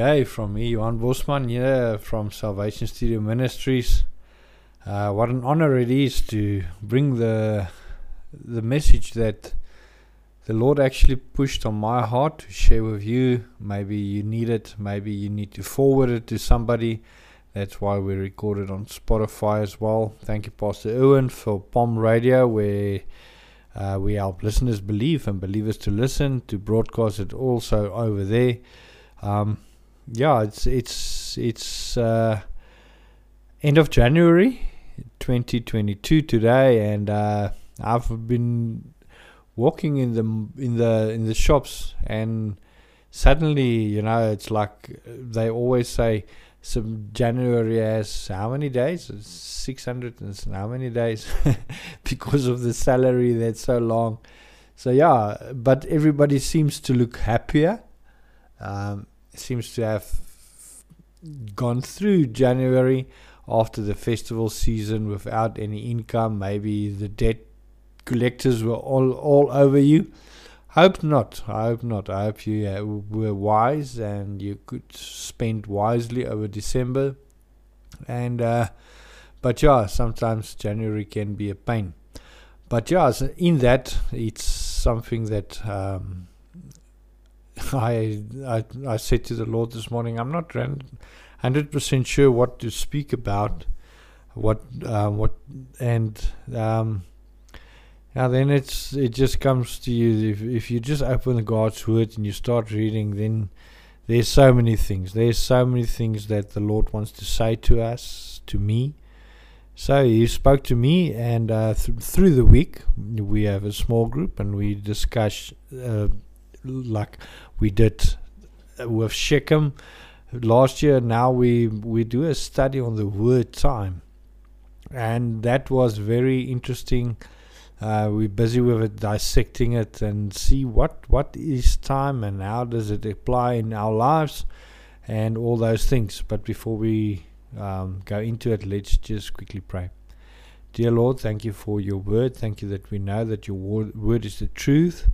day from me, Johan Bosman here from Salvation Studio Ministries. Uh, what an honor it is to bring the the message that the Lord actually pushed on my heart to share with you. Maybe you need it, maybe you need to forward it to somebody. That's why we recorded on Spotify as well. Thank you, Pastor Owen, for Palm Radio, where uh, we help listeners believe and believers to listen, to broadcast it also over there. Um, yeah, it's it's it's uh, end of January, 2022 today, and uh, I've been walking in the in the in the shops, and suddenly, you know, it's like they always say. Some January has how many days? Six hundred and how many days? because of the salary that's so long. So yeah, but everybody seems to look happier. Um, seems to have gone through January after the festival season without any income. Maybe the debt collectors were all, all over you. Hope not. I hope not. I hope you uh, were wise and you could spend wisely over December. And uh, but yeah, sometimes January can be a pain. But yeah, in that, it's something that um, I, I I said to the Lord this morning, I'm not hundred percent sure what to speak about, what uh, what and um, yeah, then it's it just comes to you if if you just open the God's word and you start reading, then there's so many things. There's so many things that the Lord wants to say to us, to me. So he spoke to me, and uh, th- through the week we have a small group and we discuss. Uh, like we did with Shechem last year. Now we we do a study on the word time, and that was very interesting. Uh, we're busy with it, dissecting it, and see what what is time and how does it apply in our lives, and all those things. But before we um, go into it, let's just quickly pray. Dear Lord, thank you for your word. Thank you that we know that your word is the truth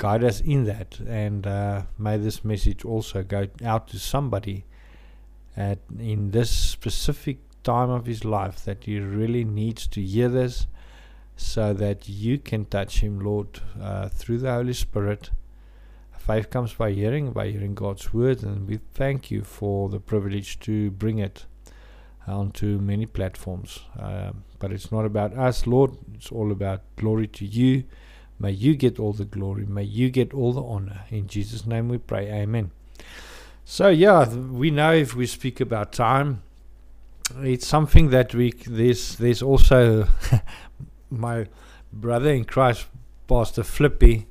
guide us in that. And uh, may this message also go out to somebody at in this specific time of his life that he really needs to hear this so that you can touch him, Lord, uh, through the Holy Spirit. Faith comes by hearing, by hearing God's word, and we thank you for the privilege to bring it onto many platforms. Uh, but it's not about us, Lord, it's all about glory to you May you get all the glory. May you get all the honor. In Jesus' name we pray. Amen. So, yeah, we know if we speak about time, it's something that we, there's, there's also my brother in Christ, Pastor Flippy.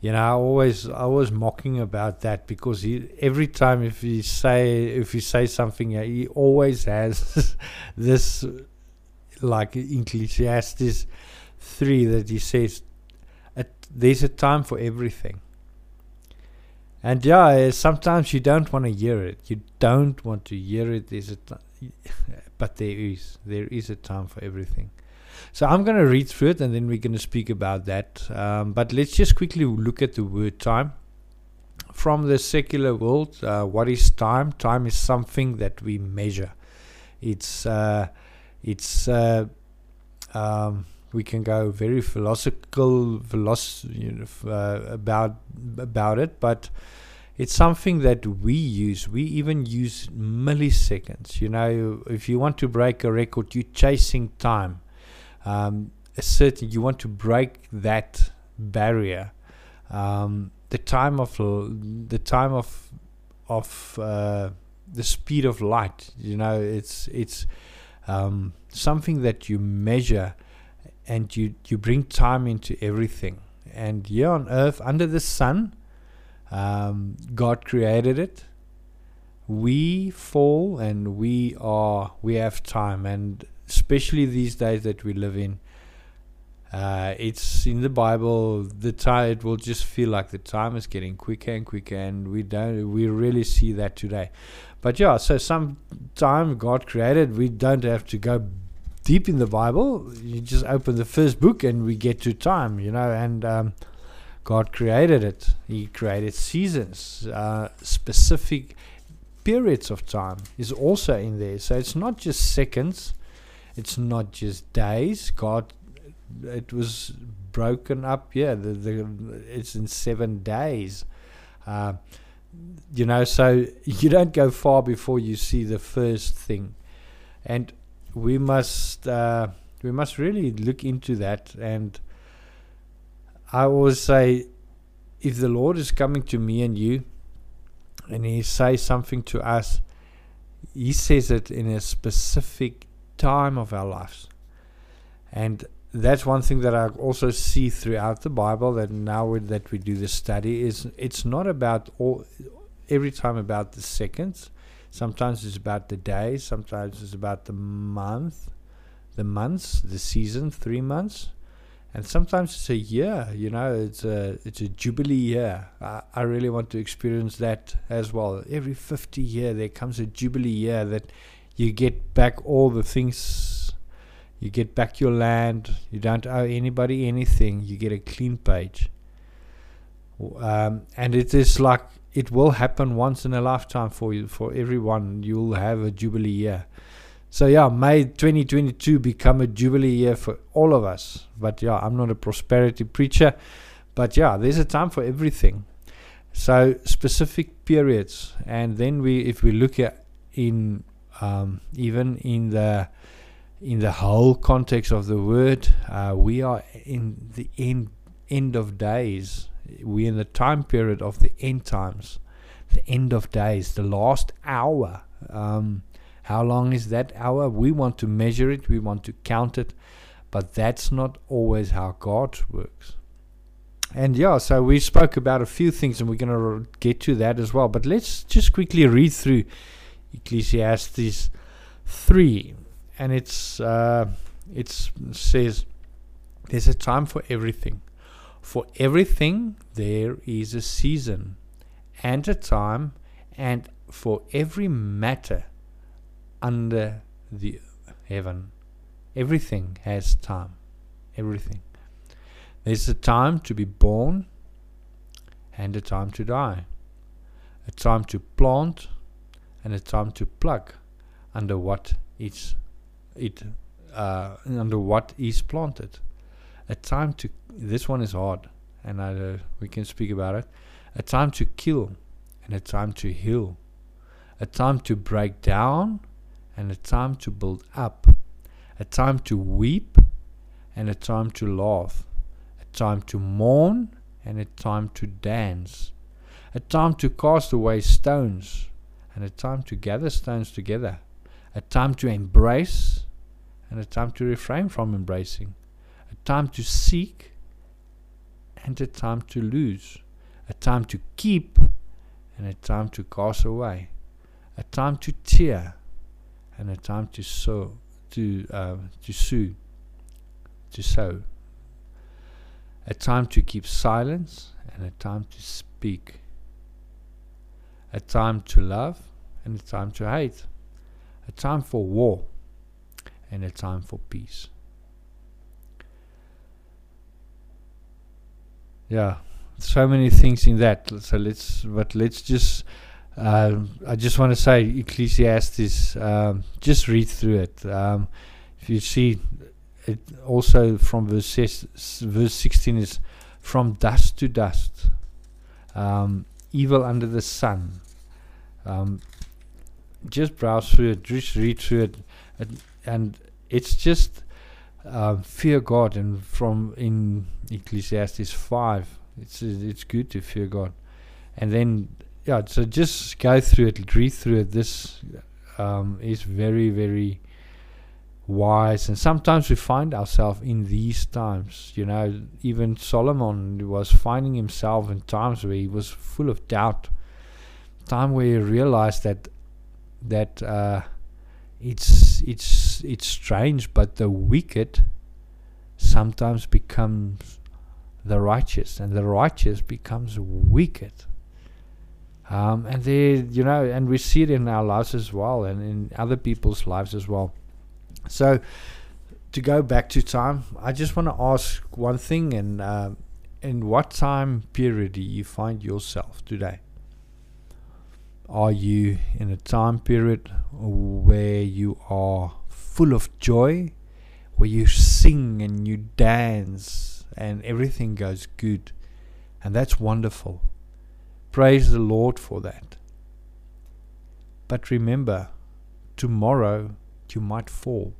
You know, I always, I was mocking about that because he, every time if he say, if he say something, he always has this, like Ecclesiastes three, that he says, there's a time for everything. And yeah, sometimes you don't want to hear it. You don't want to hear it. There's a t- but there is. There is a time for everything. So I'm going to read through it and then we're going to speak about that. Um, but let's just quickly look at the word time. From the secular world, uh, what is time? Time is something that we measure. It's uh, it's uh, um, we can go very philosophical philosoph- uh, about about it, but it's something that we use. We even use milliseconds. You know, if you want to break a record, you're chasing time. Um, a certain you want to break that barrier. Um, the time of the time of of uh, the speed of light. You know, it's it's um, something that you measure and you you bring time into everything. And here on earth, under the sun, um, God created it. We fall and we are we have time, and especially these days that we live in. Uh, it's in the Bible. The time it will just feel like the time is getting quicker and quicker, and we don't. We really see that today. But yeah, so some time God created, we don't have to go deep in the Bible. You just open the first book and we get to time, you know, and um, God created it. He created seasons, uh, specific periods of time is also in there. So it's not just seconds, it's not just days. God, it was broken up. Yeah, the, the it's in seven days. Uh, you know, so you don't go far before you see the first thing, and we must uh, we must really look into that. And I always say, if the Lord is coming to me and you, and He says something to us, He says it in a specific time of our lives, and that's one thing that I also see throughout the Bible that now that we do this study is it's not about all every time about the seconds. Sometimes it's about the day, Sometimes it's about the month, the months, the season, three months, and sometimes it's a year. You know, it's a it's a jubilee year. I, I really want to experience that as well. Every fifty year there comes a jubilee year that you get back all the things you get back your land. You don't owe anybody anything. You get a clean page. Um, and it is like it will happen once in a lifetime for you, for everyone. You'll have a jubilee year. So yeah, may 2022 become a jubilee year for all of us. But yeah, I'm not a prosperity preacher, but yeah, there's a time for everything. So specific periods, and then we, if we look at in um, even in the in the whole context of the word, uh, we are in the end end of days. We're in the time period of the end times, the end of days, the last hour. Um, how long is that hour? We want to measure it, we want to count it, but that's not always how God works. And yeah, so we spoke about a few things, and we're going to get to that as well. But let's just quickly read through Ecclesiastes 3 and it's uh, it says there's a time for everything. For everything there is a season and a time, and for every matter under the heaven. Everything has time. Everything. There's a time to be born and a time to die. A time to plant and a time to pluck under what it's it uh, under what is planted. A time to this one is hard, and I, uh, we can speak about it. A time to kill, and a time to heal. A time to break down, and a time to build up. A time to weep, and a time to laugh. A time to mourn, and a time to dance. A time to cast away stones, and a time to gather stones together. A time to embrace, and a time to refrain from embracing, time to seek and a time to lose, a time to keep and a time to cast away, a time to tear and a time to sow, to uh, to sue, to sow, a time to keep silence and a time to speak, a time to love and a time to hate, a time for war and a time for peace. Yeah, so many things in that. So let's, but let's just. Uh, I just want to say Ecclesiastes. Um, just read through it. Um, if you see, it also from verse ses- verse sixteen is from dust to dust, um, evil under the sun. Um, just browse through it, just read through it and it's just uh, fear God. And from in Ecclesiastes five, it's it's good to fear God, and then yeah. So just go through it, read through it. This um, is very very wise and sometimes we find ourselves in these times you know even solomon was finding himself in times where he was full of doubt time where he realized that that uh, it's it's it's strange, but the wicked sometimes becomes the righteous, and the righteous becomes wicked. Um, and they, you know, and we see it in our lives as well, and in other people's lives as well. So, to go back to time, I just want to ask one thing, and uh, in what time period do you find yourself today? Are you in a time period where you are full of joy, where you sing and you dance and everything goes good? And that's wonderful. Praise the Lord for that. But remember, tomorrow you might fall.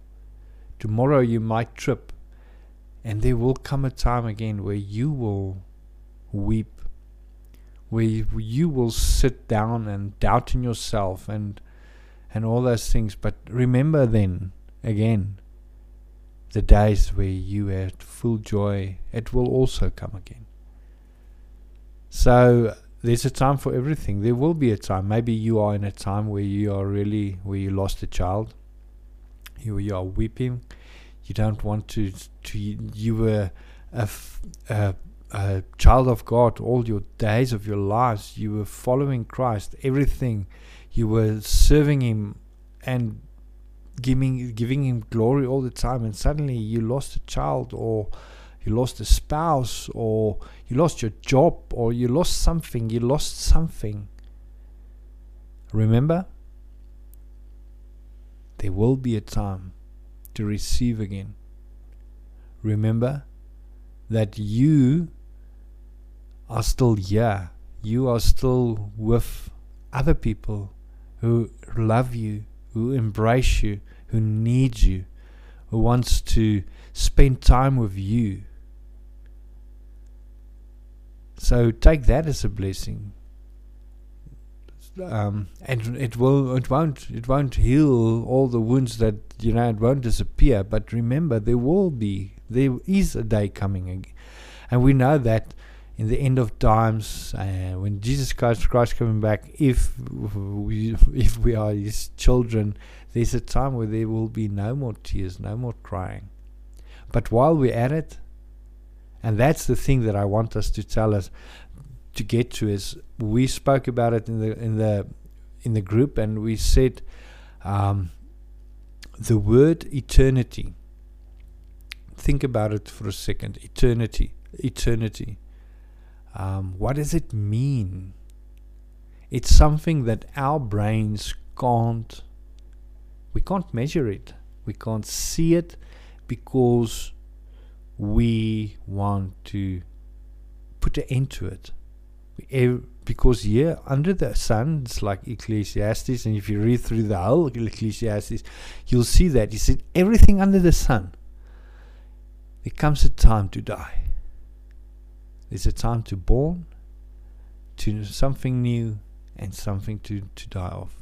Tomorrow you might trip. And there will come a time again where you will weep, where you will sit down and doubt in yourself and and all those things. But remember then again the days where you had full joy, it will also come again. So there's a time for everything. There will be a time. Maybe you are in a time where you are really where you lost a child. You you are weeping. You don't want to to you were a, a, a child of God all your days of your lives. You were following Christ. Everything you were serving Him and giving giving Him glory all the time. And suddenly you lost a child or you lost a spouse or you lost your job or you lost something, you lost something. Remember, there will be a time to receive again. Remember that you are still here. You are still with other people who love you, who embrace you, who need you, who wants to spend time with you. So take that as a blessing. Um, and it will it won't it won't heal all the wounds that you know it won't disappear but remember there will be there is a day coming and we know that in the end of times uh, when Jesus Christ Christ coming back if we if we are his children there's a time where there will be no more tears no more crying. But while we're at it and that's the thing that I want us to tell us to get to is we spoke about it in the in the in the group and we said um, the word eternity think about it for a second eternity eternity um, what does it mean it's something that our brains can't we can't measure it we can't see it because we want to put an end to it. Because here under the sun, it's like Ecclesiastes, and if you read through the whole Ecclesiastes, you'll see that. He said, everything under the sun, there comes a time to die. There's a time to born, to something new, and something to, to die off.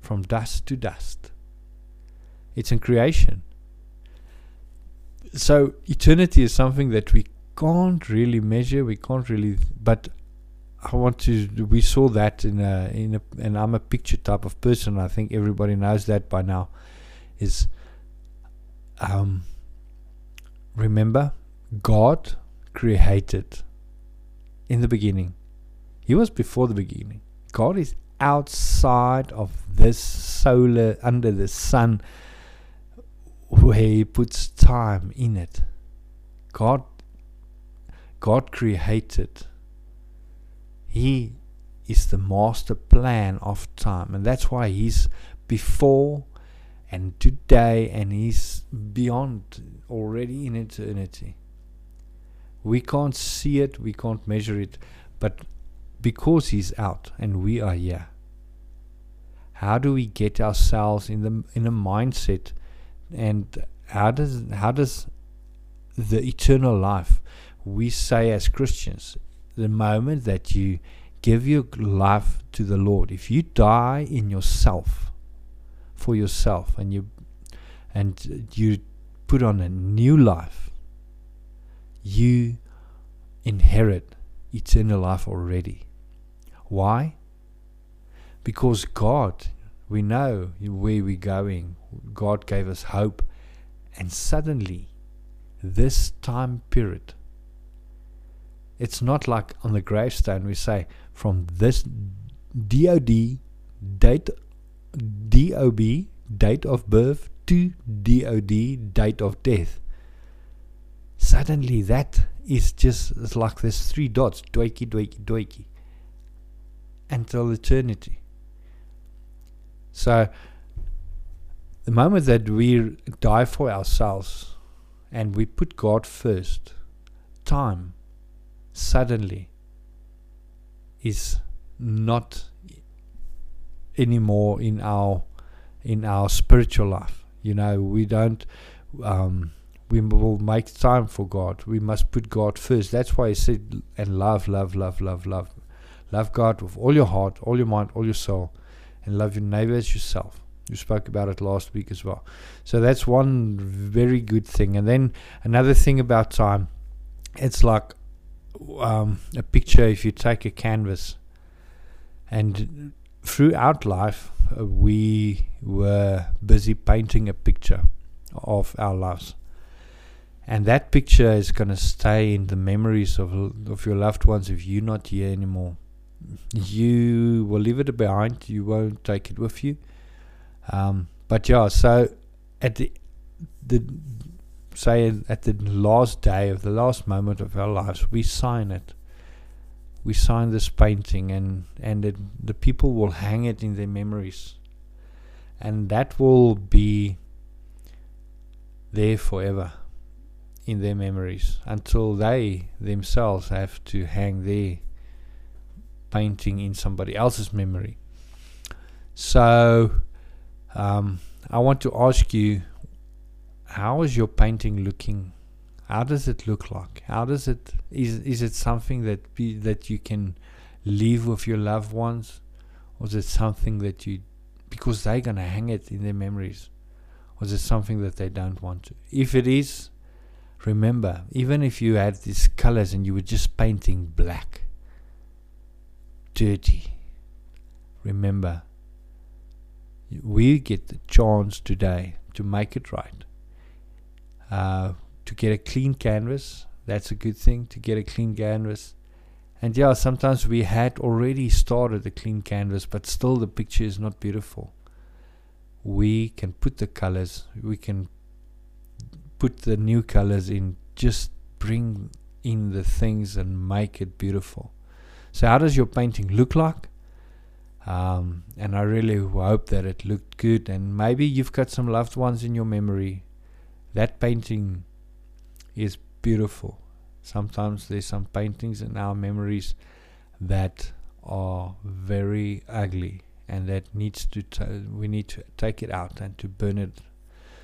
From dust to dust. It's in creation so eternity is something that we can't really measure. We can't really, but I want to. We saw that in a in a, and I'm a picture type of person. I think everybody knows that by now. Is um. Remember, God created in the beginning. He was before the beginning. God is outside of this solar, under the sun where he puts time in it. God God created. He is the master plan of time and that's why he's before and today and he's beyond already in eternity. We can't see it, we can't measure it, but because he's out and we are here. How do we get ourselves in the in a mindset and how does how does the eternal life we say as Christians the moment that you give your life to the Lord if you die in yourself for yourself and you and you put on a new life you inherit eternal life already why because God we know where we're going. God gave us hope. And suddenly, this time period, it's not like on the gravestone we say, from this DOD, date, DOB, date of birth, to DOD, date of death. Suddenly, that is just like there's three dots, doiki, doiki, doiki, until eternity. So, the moment that we die for ourselves and we put God first, time suddenly is not anymore in our in our spiritual life. You know, we don't um, we will make time for God. We must put God first. That's why He said, and love, love, love, love, love. Love God with all your heart, all your mind, all your soul, and love your neighbor as yourself. You spoke about it last week as well. So that's one very good thing. And then another thing about time, it's like um, a picture. If you take a canvas, and throughout life, uh, we were busy painting a picture of our lives. And that picture is going to stay in the memories of, of your loved ones if you're not here anymore. You will leave it behind, you won't take it with you. Um, but yeah, so at the, the say at the last day of the last moment of our lives, we sign it. We sign this painting, and and it, the people will hang it in their memories, and that will be there forever in their memories until they themselves have to hang their painting in somebody else's memory. So, um, I want to ask you how is your painting looking? How does it look like? How does it is is it something that be that you can leave with your loved ones, or is it something that you because they're gonna hang it in their memories, or is it something that they don't want to? If it is, Remember, even if you had these colors and you were just painting black, dirty, remember, we get the chance today to make it right. Uh, to get a clean canvas, that's a good thing, to get a clean canvas. And yeah, sometimes we had already started a clean canvas, but still the picture is not beautiful. We can put the colors, we can put the new colors in, just bring in the things and make it beautiful. So, how does your painting look like? Um, and I really hope that it looked good. And maybe you've got some loved ones in your memory. That painting is beautiful. Sometimes there's some paintings in our memories that are very ugly and that needs to t- we need to take it out and to burn it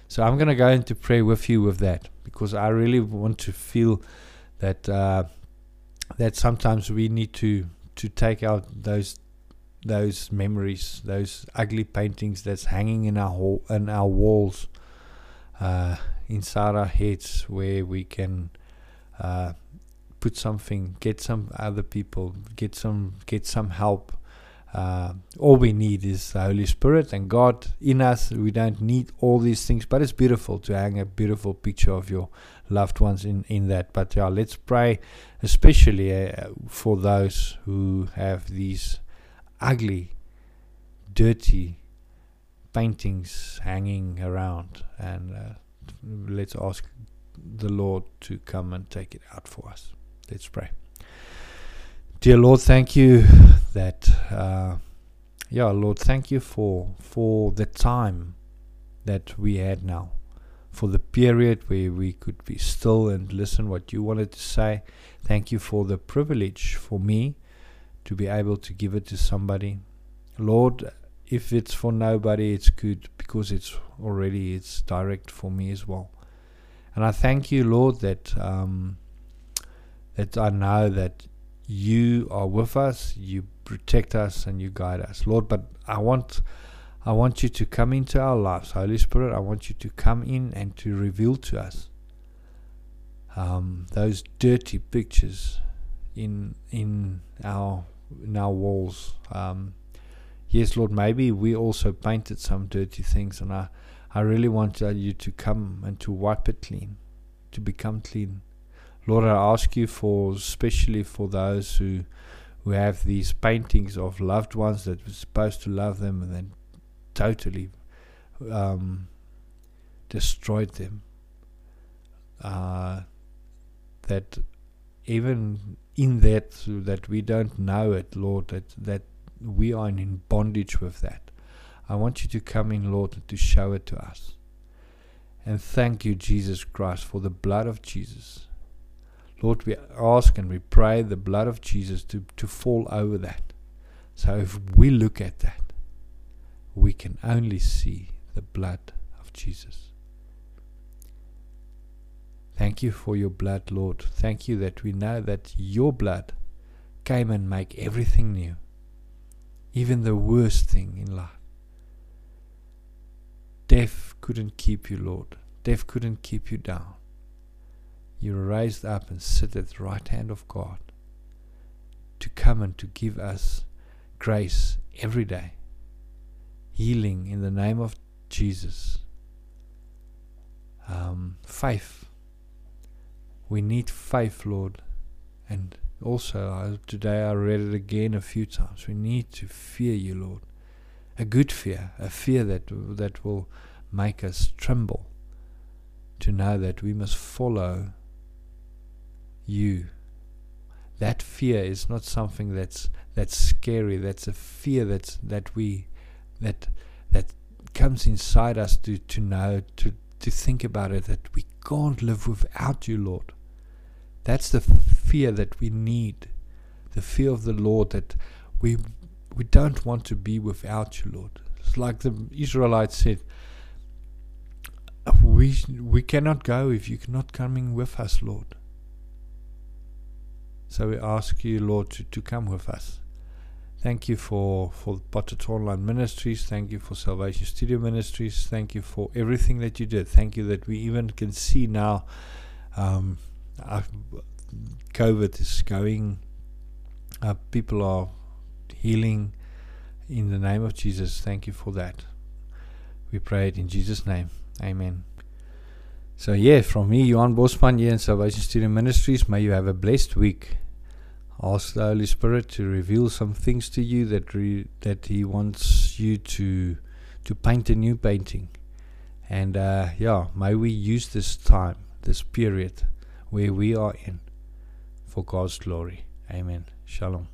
so I'm going to go into prayer with you with that because I really want to feel that uh, that sometimes we need to to take out those those memories, those ugly paintings that's hanging in our hall, in our walls, uh, inside our heads, where we can uh, put something, get some other people, get some get some help, uh, all we need is the Holy Spirit and God in us. We don't need all these things, but it's beautiful to hang a beautiful picture of your loved ones in, in that. But yeah, let's pray, especially uh, for those who have these ugly, dirty paintings hanging around. And uh, let's ask the Lord to come and take it out for us. Let's pray. Dear Lord, thank you that, uh, yeah, Lord, thank you for for the time that we had now, for the period where we could be still and listen what you wanted to say. Thank you for the privilege for me to be able to give it to somebody. Lord, if it's for nobody, it's good because it's already it's direct for me as well. And I thank you, Lord, that um, that I know that you are with us, you protect us, and you guide us, Lord. But I want, I want you to come into our lives, Holy Spirit. I want you to come in and to reveal to us um, those dirty pictures in in our in our walls. Um, yes, Lord. Maybe we also painted some dirty things, and I, I really want you to come and to wipe it clean, to become clean. Lord, I ask you for, especially for those who who have these paintings of loved ones that were supposed to love them and then totally um, destroyed them. Uh, that even in that that we don't know it, Lord, that that we are in bondage with that. I want you to come in, Lord, and to show it to us. And thank you, Jesus Christ, for the blood of Jesus. Lord, we ask and we pray the blood of Jesus to, to fall over that. So if we look at that, we can only see the blood of Jesus. Thank you for your blood, Lord. Thank you that we know that your blood came and make everything new, even the worst thing in life. Death couldn't keep you, Lord. Death couldn't keep you down. You raised up and sit at the right hand of God to come and to give us grace every day, healing in the name of Jesus, um, faith. We need faith, Lord, and also I, today I read it again a few times. We need to fear you, Lord, a good fear, a fear that that will make us tremble, to know that we must follow you. That fear is not something that's that's scary. That's a fear that's that we that that comes inside us to, to know to to think about it that we can't live without you, Lord. That's the fear that we need. The fear of the Lord that we we don't want to be without you, Lord. It's like the Israelites said, we we cannot go if you're not coming with us, Lord. So we ask you, Lord, to, to come with us. Thank you for, for Potter's Online Ministries. Thank you for Salvation Studio Ministries. Thank you for everything that you did. Thank you that we even can see now um, COVID is going. Uh, people are healing in the name of Jesus. Thank you for that. We pray it in Jesus' name. Amen. So, yeah, from me, Johan Bosman here in Salvation Studio Ministries. May you have a blessed week. Ask the Holy Spirit to reveal some things to you that re- that He wants you to to paint a new painting. And uh, yeah, may we use this time, this period where we are in, for God's glory. Amen. Shalom.